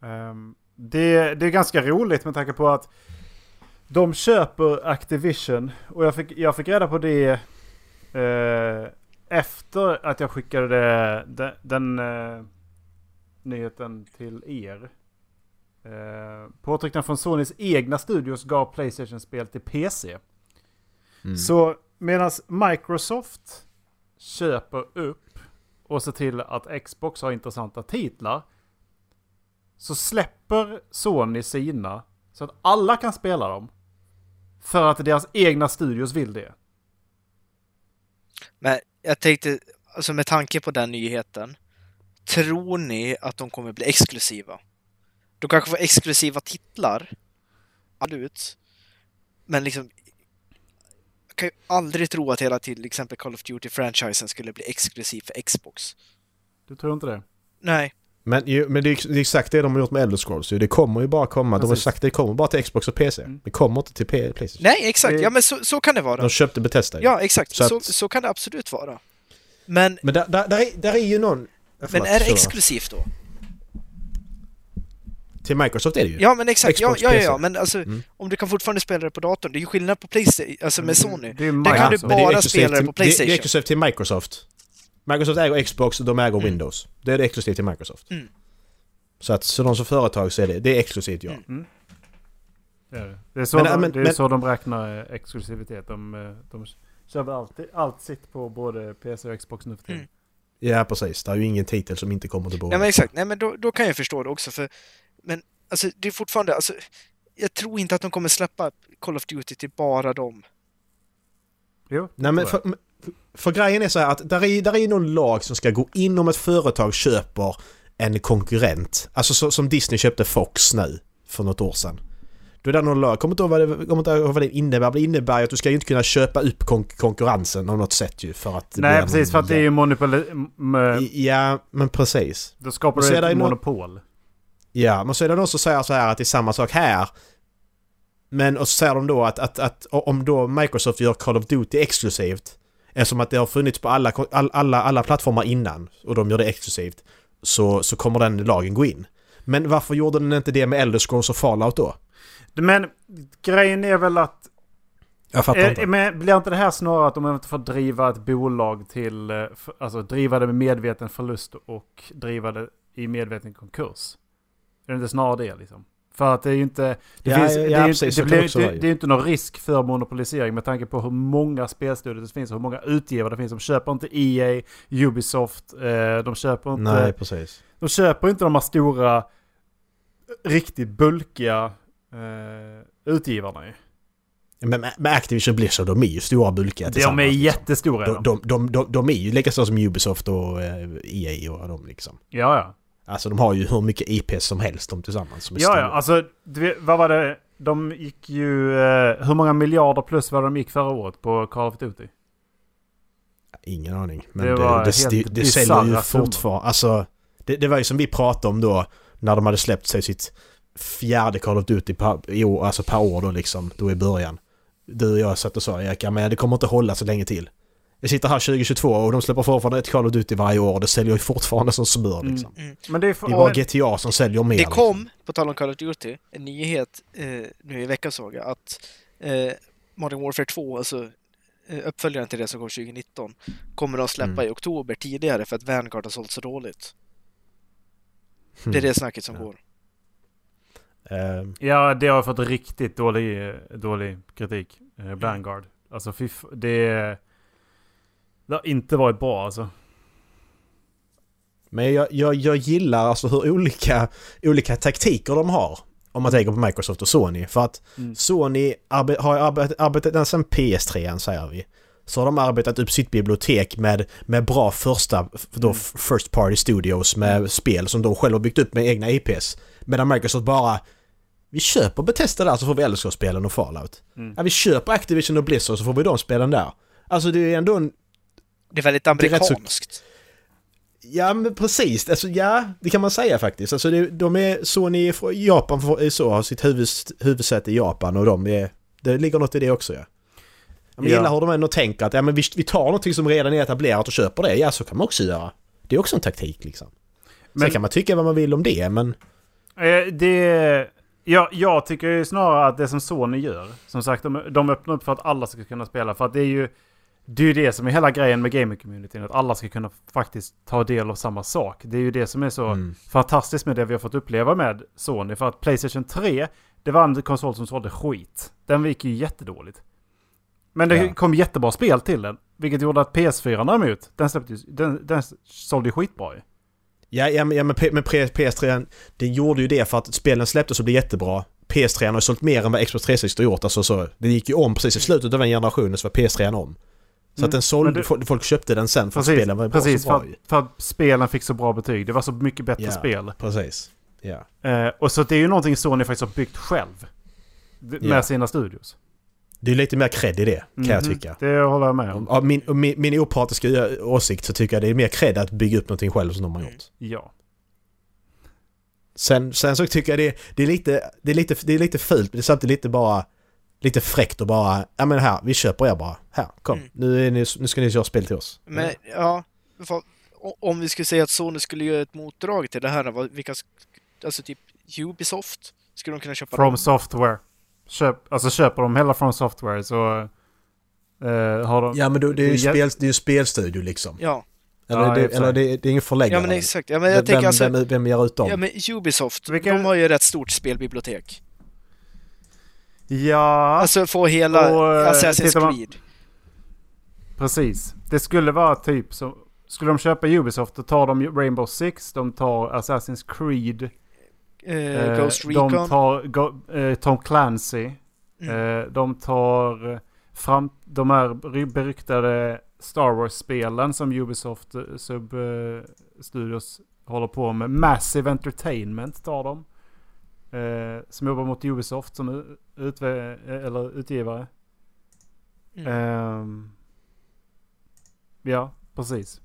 Ehm, det, det är ganska roligt med tanke på att de köper Activision. Och jag fick, jag fick reda på det eh, efter att jag skickade den, den eh, nyheten till er. Eh, påtryckningar från Sonys egna studios gav Playstation-spel till PC. Mm. Så medan Microsoft köper upp och ser till att Xbox har intressanta titlar. Så släpper Sony sina så att alla kan spela dem. För att deras egna studios vill det. Men jag tänkte, alltså med tanke på den nyheten, tror ni att de kommer bli exklusiva? De kanske får exklusiva titlar, absolut. Men liksom, jag kan ju aldrig tro att hela till exempel Call of Duty-franchisen skulle bli exklusiv för Xbox. Du tror inte det? Nej, Men, ju, men det, är, det är exakt det de har gjort med Elder Scrolls ju. Det kommer ju bara komma. De har Precis. sagt att det kommer bara till Xbox och PC. Mm. Det kommer inte till P- Playstation. nej exakt, Det- ja men så, så kan det vara. De köpte Bethesda ju. Ja, exakt, Så så, att- så, kan det absolut vara. Men, Men där, där, där, är, där är ju någon... men är det så. exklusivt då? Till Microsoft är det ju. Ja men exakt, ja, Xbox, ja, ja, ja, men alltså Mm. om du kan fortfarande spela det på datorn, det är ju skillnad på Playstation, alltså med Sony. Det är Där kan du bara spela det på Det, det är Playstation. exklusivt till Microsoft. Microsoft äger Xbox och de äger Mm. Windows. Det är det exklusivt till Microsoft. Mm. Så att så de som företag så är det, det är exklusivt ja. Mm. Det är, det. Det är så, Men- de, men- det är men- så de räknar eh, exklusivitet. De, eh, de köper alltid, allt sitt på både PC och Xbox nu för tiden. Mm. Ja precis, det är ju ingen titel som inte kommer till båda. Nej men exakt, nej men då, då kan jag förstå det också för Men alltså det är fortfarande, alltså Jag tror inte att de kommer släppa Call of Duty till bara dem. Jo, Nej men tror jag. För, grejen är så här att där är, där är någon lag som ska gå in om ett företag köper en konkurrent. Alltså så, som Disney köpte Fox nu för något år sedan. Då är det någon lag, kommer inte ihåg vad det, kommer inte ihåg vad det innebär. Det innebär att du ska ju inte kunna köpa upp kon konkurrensen av något sätt ju för att... Nej precis, för att det är ju monopol... Ja, men precis. Då skapar du ett monopol. Ja, men så är det någon som säger så här att det är samma sak här. Men och så säger de då att, att, att om då Microsoft gör Call of Duty exklusivt Eftersom att det har funnits på alla, all, alla, alla plattformar innan och de gör det exklusivt så, så kommer den lagen gå in. Men varför gjorde den inte det med Elder Scrolls och Fallout då? Men grejen är väl att... Jag fattar Är, inte. men blir inte det här snarare att de inte får driva ett bolag till... eh, Alltså driva det med medveten förlust och driva det i medveten konkurs? Är det inte snarare det liksom? För att det är ju inte... Det, Ja, finns, ja, det, är, precis, det, blir, det, det är inte någon risk för monopolisering med tanke på hur många spelstudior det finns och hur många utgivare det finns. De köper inte EA, Ubisoft, eh, de köper inte... Nej, precis. De köper inte de här stora, riktigt bulkiga eh, utgivarna ju. Men med med Activision Blizzard, de är ju stora bulkiga De tillsammans, är liksom. jättestora. de, de, de, de, de är ju lika stora som Ubisoft och eh, EA och de liksom. Ja, ja. Alltså de har ju hur mycket IPs som helst de tillsammans som Ja, stora. ja. Alltså, vet, vad var det? De gick ju... Eh, hur många miljarder plus vad de gick förra året på Call of Duty? Ingen aning. Men Det det, det, det, det säljer ju fortfarande. Alltså, det, det var ju som vi pratade om då när de hade släppt sig sitt fjärde Call of Duty per, i år, alltså per år då liksom, då i början. Du och jag satt och sa Erik, ja, men det kommer inte hålla så länge till. Jag sitter här 2022 och de släpper fortfarande ett Call of Duty varje år och det säljer ju fortfarande som smör Mm. liksom. Mm. Men det är... För, Det är bara GTA som säljer mer. Det liksom. kom, på tal om Call of Duty, en nyhet eh, nu i veckan såg jag att eh, Modern Warfare 2, alltså eh, uppföljaren till det som kom 2019, kommer de släppa Mm. i oktober tidigare för att Vanguard har sålt så dåligt. Mm. Det är det snacket som Ja. går. Eh, ja, det har fått riktigt dålig, dålig kritik. Eh, Vanguard. Alltså fy f- det... Det har inte varit bra alltså. Men jag, jag, jag gillar alltså hur olika, olika taktiker de har. Om man tänker på Microsoft och Sony. För att Mm. Sony arbe, har arbetat, arbetat sedan PS3 säger vi. Så har de arbetat upp sitt bibliotek med, med bra första, då Mm. First Party Studios med spel som de själva byggt upp med egna IPs. Medan Microsoft bara vi köper Bethesda där så får vi Scrolls-spelen och Fallout. Mm. Ja, vi köper Activision och Blizzard så får vi de spelen där. Alltså det är ändå en Det är väldigt är rätt så- amerikanskt. Ja men precis, alltså ja det kan man säga faktiskt. Alltså det, de är, Sony är från Japan för- är så, har sitt huvud, huvudsäte i Japan och de är, det ligger något i det också ja. Ja, men Ja. gillar hur de ändå tänker att ja, men vi, vi tar någonting som redan är etablerat och köper det. Ja, så kan man också göra. Det är också en taktik liksom. Sen Men- kan man tycka vad man vill om det, men... Eh, Det... Ja, jag tycker ju snarare att det som Sony gör, som sagt, de, de öppnar upp för att alla ska kunna spela. För att det är ju det, är ju det som är hela grejen med gaming-communityn, att alla ska kunna faktiskt ta del av samma sak. Det är ju det som är så Mm. fantastiskt med det vi har fått uppleva med Sony. För att Playstation 3, det var en konsol som sålde skit. Den gick ju jättedåligt. Men det Ja. kom jättebra spel till den. Vilket gjorde att PS4 däremot, den, släppte, den, den sålde ju skitbra ju. Ja, ja, men, ja, men men P- PS3, det gjorde ju det för att spelen släpptes och blev jättebra. PS3 har sålt mer än vad Xbox 360 har gjort. Alltså, så, det gick ju om precis i slutet av den generationen så var PS3 om. Så Mm, att den sålde, det- folk- köpte den sen för att Precis, spelen var bra precis så bra för, att, för att spelen fick så bra betyg. Det var så mycket bättre Ja. spel. Precis. Ja. Eh, och så det är ju någonting Sony faktiskt har byggt själv. Med Ja. sina studios. Det är lite mer cred i det, kan jag Mhm, tycka. Det håller jag med om. Av min, min, min opartiska åsikt så tycker jag det är mer cred att bygga upp någonting själv som de har gjort. Ja. Sen, sen så tycker jag det, det, är lite, det, är lite, det är lite fult, men det är samtidigt lite bara... Lite fräckt och bara... Ja men här, vi köper er bara. Här, kom. Mm. Nu, är ni, nu ska ni köra spel till oss. Men ja, för, om vi skulle säga att Sony skulle göra ett motdrag till det här, vad- vilka, alltså typ Ubisoft, skulle de kunna köpa From dem? Software. Köp, alltså köper de hela From Software så eh, har de... Ja men då, det är ju Det spel, det är ju spelstudio liksom. Ja, Eller, Ja, det, eller det, det är ingen förläggare. ja men exakt. Ja, men jag vem, tänker alltså, vem, vem ger ut dem? ja men Ubisoft, Vilka- de har ju ett stort spelbibliotek. Ja, Alltså få hela Och, eh, Assassin's man- Creed. precis. Det skulle vara typ som... Skulle de köpa Ubisoft då tar de Rainbow Six, de tar Assassin's Creed, Eh, eh, Ghost Recon. de tar go, eh, Tom Clancy. Mm. Eh, de tar eh, fram de här ry- beryktade Star Wars-spelen som Ubisoft Sub Studios håller på med. Massive Entertainment tar de. Eh, som jobbar mot Ubisoft som utve- eh, eller utgivare. Mm. Ehm, ja, precis.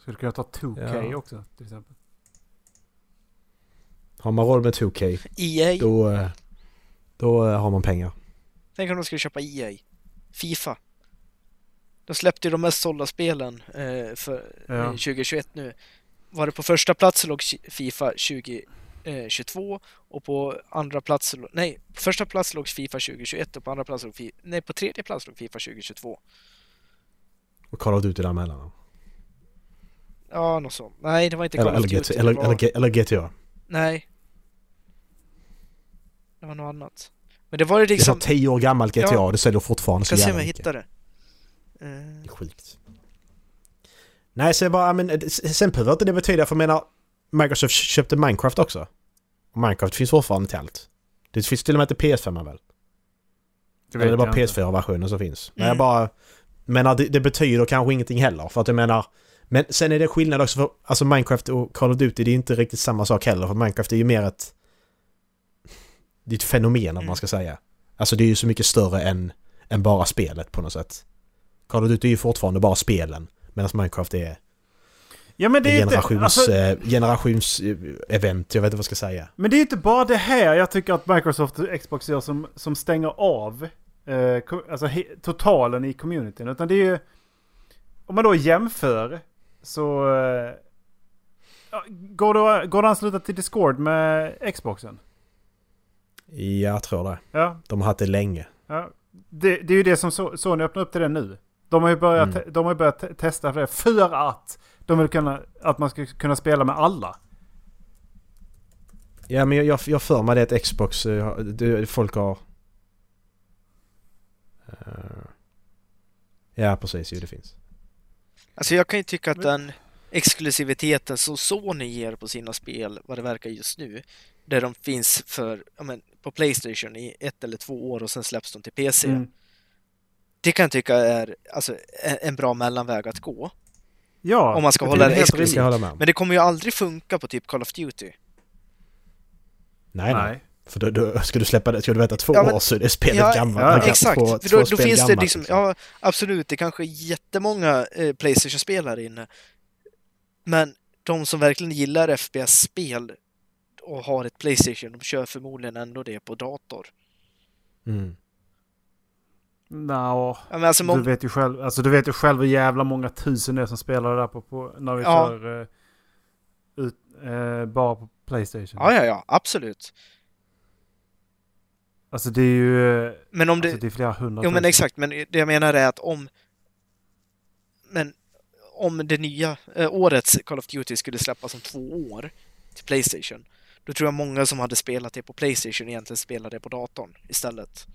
Skulle kunna ta 2K Ja. också till exempel. Har man råd med 2K, EA. då, eh, då eh, har man pengar. Tänk om de skulle köpa EA. Fifa. De släppte ju de mest sålda spelen eh, för Ja. eh, 2021 nu. Var det på första plats låg Fifa 2022 och på andra plats, nej, på första plats låg Fifa 2021 och på andra plats låg Fifa, nej, på tredje plats låg Fifa 2022. Och Call of Duty däremellan. Ja, något sånt. Nej, det var inte Eller, Call of eller, Duty. GTA, det eller, eller, eller GTA. Nej. Det var något annat. Men det var ju Det är liksom... så 10 år gammalt GTA, Ja. det säljer fortfarande Jag så ska se om jävla jag mycket. hittar det. Eh, Det är sjukt. Nej, så jag bara, men eh, sen behöver inte det betyda, för jag menar, Microsoft köpte Minecraft också. Och Minecraft finns fortfarande till allt. Det finns till och med till PS5 väl? Eller det är bara PS4-versionen som finns. Men jag Mm. bara... Menar, det, det betyder kanske ingenting heller. För att jag menar... Men sen är det skillnad också för... Alltså Minecraft och Call of Duty, det är inte riktigt samma sak heller. För Minecraft är ju mer ett... Det är ett fenomen, om Mm. man ska säga. Alltså det är ju så mycket större än, än bara spelet på något sätt. Call of Duty är ju fortfarande bara spelen. Medan Minecraft är Ja men det är inte... generations... Alltså, eh, generations eh, event, jag vet inte vad jag ska säga. Men det är inte bara det här jag tycker att Microsoft och Xbox gör som, som stänger av eh, alltså he, totalen i communityn. Utan det är ju... Om man då jämför så... Eh, går, det, går det att ansluta till Discord med Xboxen? Jag tror det. Ja. De har haft det länge. ja. Det, det är ju det som So- Sony öppnar upp till det nu. De har ju börjat, Mm. de har börjat te- testa för det för att de vill kunna, att man ska kunna spela med alla. Ja men jag, jag, jag för mig det att Xbox, eh, det, folk har... Eh, ja precis, ju det finns. Alltså jag kan ju tycka att den exklusiviteten som Sony ger på sina spel, vad det verkar just nu, där de finns för, ja men, på Playstation i ett eller två år och sen släpps de till PC. Mm. Det kan jag tycka är alltså, en, bra mellanväg att gå. Ja, Om man ska hålla det om. Men det kommer ju aldrig funka på typ Call of Duty. Nej, nej. Nej. För då, då ska du släppa det, ska du veta två Ja, men- år så är det spelet Ja, gammalt. ja, kan Exakt, två då, då finns det gammalt, liksom, ja absolut, det kanske är jättemånga eh, Playstation-spelare inne. Men de som verkligen gillar FPS-spel och har ett Playstation, de kör förmodligen ändå det på dator. Mm. Nå, Ja, alltså, du vet ju själv, alltså du vet ju själv hur jävla många tusen det är som spelar det där på, på när vi Ja. kör eh, ut, eh, bara på Playstation. ja, ja, ja, absolut. Alltså det är ju... Men om det... Alltså det är flera hundra Jo men exakt, men det jag menar är att om... Men om det nya eh, årets Call of Duty skulle släppas om två år till Playstation, då tror jag många som hade spelat det på Playstation egentligen spelar det på datorn istället.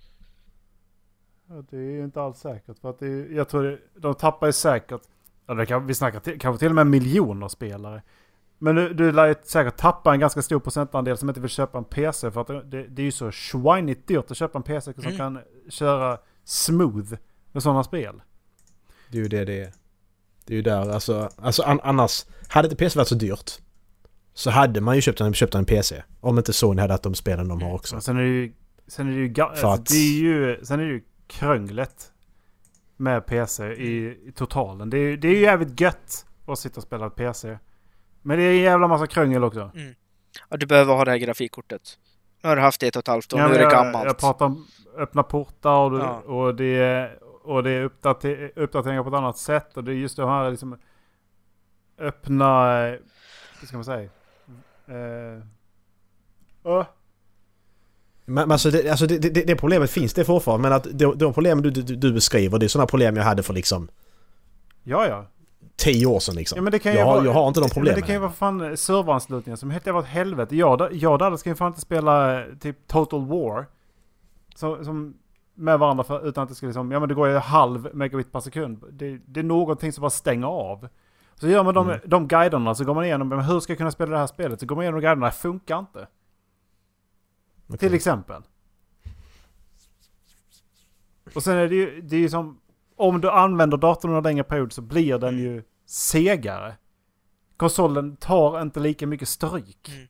Ja, det är ju inte alls säkert. För att det är, jag tror det, de tappar ju säkert, det kan, vi snackar till, kanske till och med miljoner spelare. Men du, du lär ju säkert tappa en ganska stor procentandel som inte vill köpa en PC. För att det, det är ju så schwinigt dyrt att köpa en PC som Mm. kan köra smooth med sådana spel. Det är ju det det är. Det är ju där, alltså, alltså an, annars... Hade inte PC varit så dyrt så hade man ju köpt en, köpt en PC. Om inte Sony hade haft de spelen de har också. Och sen är det ju, sen är det ju, alltså, att- det är ju, sen är det ju krönglet med PC i, i totalen. Det är, det är ju jävligt gött att sitta och spela PC. Men det är en jävla massa kröngel också. Ja, du behöver ha det här grafikkortet. Nu har du haft det ett och ett halvt år, Ja, nu är det gammalt. Jag pratar om öppna portar och, Ja. och det är, och det är uppdater, uppdateringar på ett annat sätt. Och det är just de här liksom öppna, vad ska man säga? Eh, åh, Men, men alltså, det, alltså det, det, det problemet finns det fortfarande men att de, de problem du, du, du beskriver det är sådana problem jag hade för liksom ja, ja. tio år sedan liksom. Ja, men det kan ju jag, vara- jag har inte de Men problemen. det kan ju vara fan serveranslutningar som helt jävla åt helvete. Jag, jag där ska ju fan inte spela eh, typ Total War. Så, som med varandra för, utan att det ska liksom, ja men det går ju halv megabit per sekund. Det, det är någonting som bara stänger av. Så gör man de, Mm. de guiderna så går man igenom, men hur ska jag kunna spela det här spelet? Så går man igenom guiderna, det funkar inte. Okej. Till exempel. Och sen är det ju, det är ju som, om du använder datorn under en längre period så blir den ju segare. Konsolen tar inte lika mycket stryk. Mm.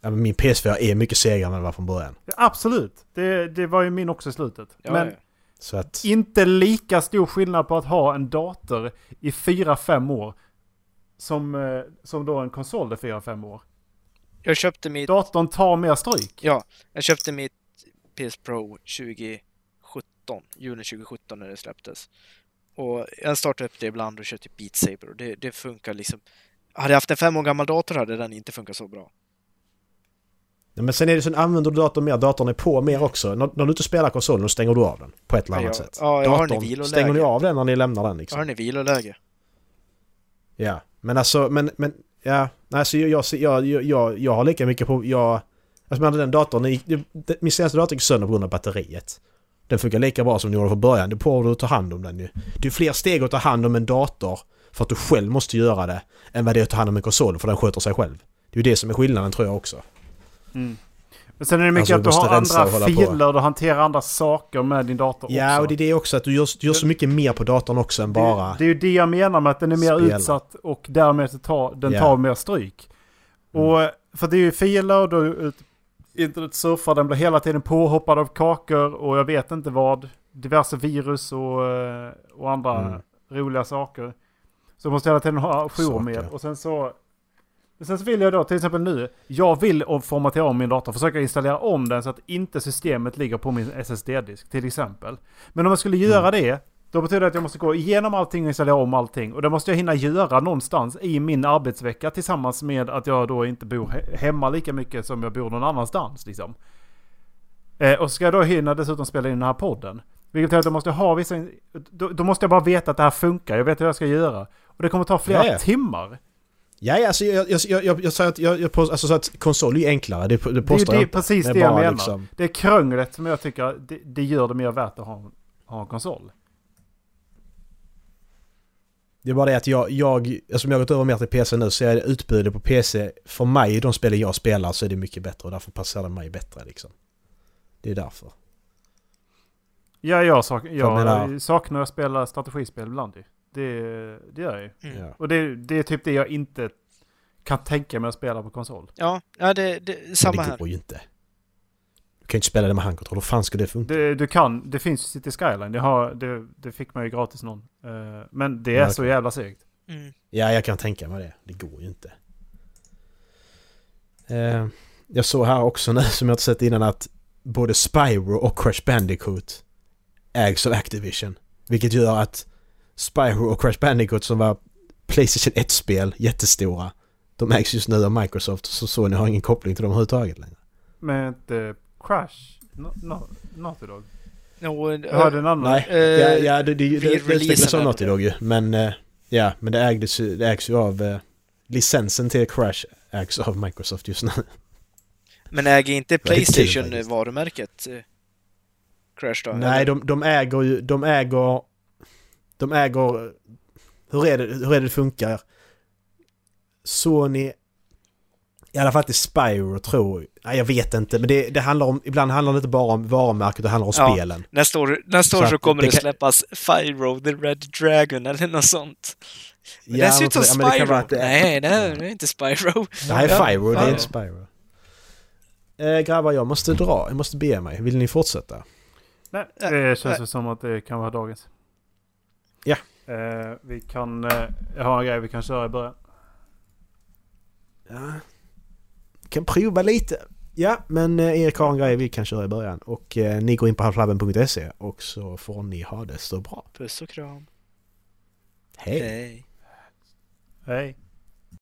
Ja, men min PS4 är mycket segare än vad det var från början. Absolut, det, det var ju min också i slutet. Ja, Men ja. Så att... inte lika stor skillnad på att ha en dator i 4-5 år som, eh, som då en konsol i 4-5 år. Jag köpte mitt... Datorn tar mer stryk. Ja, jag köpte mitt PS Pro 2017, juni 2017 när det släpptes. Och jag startar upp det ibland och kör typ Beat Saber och det, det funkar liksom. Hade jag haft en fem år gammal dator hade den inte funkat så bra. Ja, men sen är det så använder du datorn mer, datorn är på mer också. När, när du inte spelar konsolen då stänger du av den. På ett eller Ja, annat jag- sätt. ja, jag har den i datorn, stänger ni av den när ni lämnar den Jag liksom? har den i viloläge. Ja, men alltså, men, men, ja, alltså jag, jag, jag, jag, jag, jag har lika mycket på, jag, alltså men den datorn, min senaste dator gick sönder på grund av batteriet. Den funkar lika bra som den gjorde från början, det är du att ta hand om den ju. Det är fler steg att ta hand om en dator för att du själv måste göra det, än vad det är att ta hand om en konsol för den sköter sig själv. Det är ju det som är skillnaden tror jag också. Mm. Men sen är det mycket Alltså, du att du måste har andra filer, du hanterar andra saker med din dator Ja, också. och det är det också att du gör, du gör så mycket mer på datorn också än bara... Det, är ju det jag menar med att den är mer Spela. utsatt och därmed tar den Ja. tar mer stryk. Mm. Och för det är ju filer och du internet surfar, den blir hela tiden påhoppad av kakor och jag vet inte vad. Diverse virus och, eh, och andra Mm. roliga saker. Så jag måste hela tiden ha jour med. Och sen så... Sen så vill jag då till exempel nu, jag vill formatera om min dator, försöka installera om den så att inte systemet ligger på min SSD-disk till exempel. Men om jag skulle göra det, då betyder det att jag måste gå igenom allting och installera om allting. Och det måste jag hinna göra någonstans i min arbetsvecka tillsammans med att jag då inte bor he- hemma lika mycket som jag bor någon annanstans. Liksom. Eh, och ska jag då hinna dessutom spela in den här podden. Vilket betyder att jag måste ha vissa... Då, då måste jag bara veta att det här funkar. Jag vet hur jag ska göra. Och det kommer ta flera ja. timmar. Ja, alltså jag, jag, jag, jag, jag säger att, jag, jag, påstår- alltså, så att konsol är enklare, det, det Det är påstår jag det, inte. precis är det jag menar. liksom- Det är krönglet som jag tycker det, det gör det mer värt att ha, ha en konsol. Det är bara det att jag, jag, eftersom jag har gått över mer till PC nu så är utbudet på PC, för mig, de spel jag spelar så är det mycket bättre och därför passar det mig bättre liksom. Det är därför. Ja, jag, sak, jag menar- saknar att spela strategispel ibland ju. Det, det gör jag ju. Mm. Och det, det är typ det jag inte kan tänka mig att spela på konsol. Ja, ja det, det, samma det här. går ju inte. Du kan ju inte spela det med handkontroll, hur fan ska det funka? Det, du kan, det finns ju City Skyline. Det, har, det, det fick man ju gratis någon. Eh, men det är Ja, så okej. jävla segt. Mm. Ja, jag kan tänka mig det. Det går ju inte. Eh, jag såg här också nu, <laughs> som jag inte sett innan, att både Spyro och Crash Bandicoot ägs av Activision. Vilket gör att Spyro och Crash Bandicoot som var Playstation 1-spel, jättestora, de ägs just nu av Microsoft så Sony har ingen koppling till dem överhuvudtaget längre. Men inte Crash? No, no, Naughty Dog? No, Jag hörde en annan. Nej, Eh, ja, ja det, det, det, utvecklas av Naughty. Dog ju. Men, eh, ja, men det, ägdes, ju- det ägs ju av... eh, licensen till Crash ägs av Microsoft just nu. Men äger inte Playstation varumärket eh, Crash då? Nej, de, de äger ju... De äger... De äger... Hur är det, hur är det det funkar? Sony... I alla fall till Spyro tror jag. Nej, jag vet inte. Men det, det handlar om... Ibland handlar det inte bara om varumärket, det handlar om Ja. spelen. Nästa år, nästa Så år så att kommer det det, kan- släppas Fyro, the Red Dragon eller något sånt. Men Ja, det ser ut som ja, det Spyro. vara Nej, nej, det är inte Spyro. Det här är Ja, Fyro, det är inte Spyro. Eh, grabbar, jag måste dra. Jag måste bege mig. Vill ni fortsätta? Nej, det känns nej. som att det kan vara dagens. Ja. Eh, vi kan... Eh, jag har en grej vi kan köra i början. Ja. Kan prova lite. Ja, men eh, Erik har en grej vi kan köra i början. Och eh, ni går in på halflabben.se och så får ni ha det så bra. Puss och kram. Hej! Hej. Hej.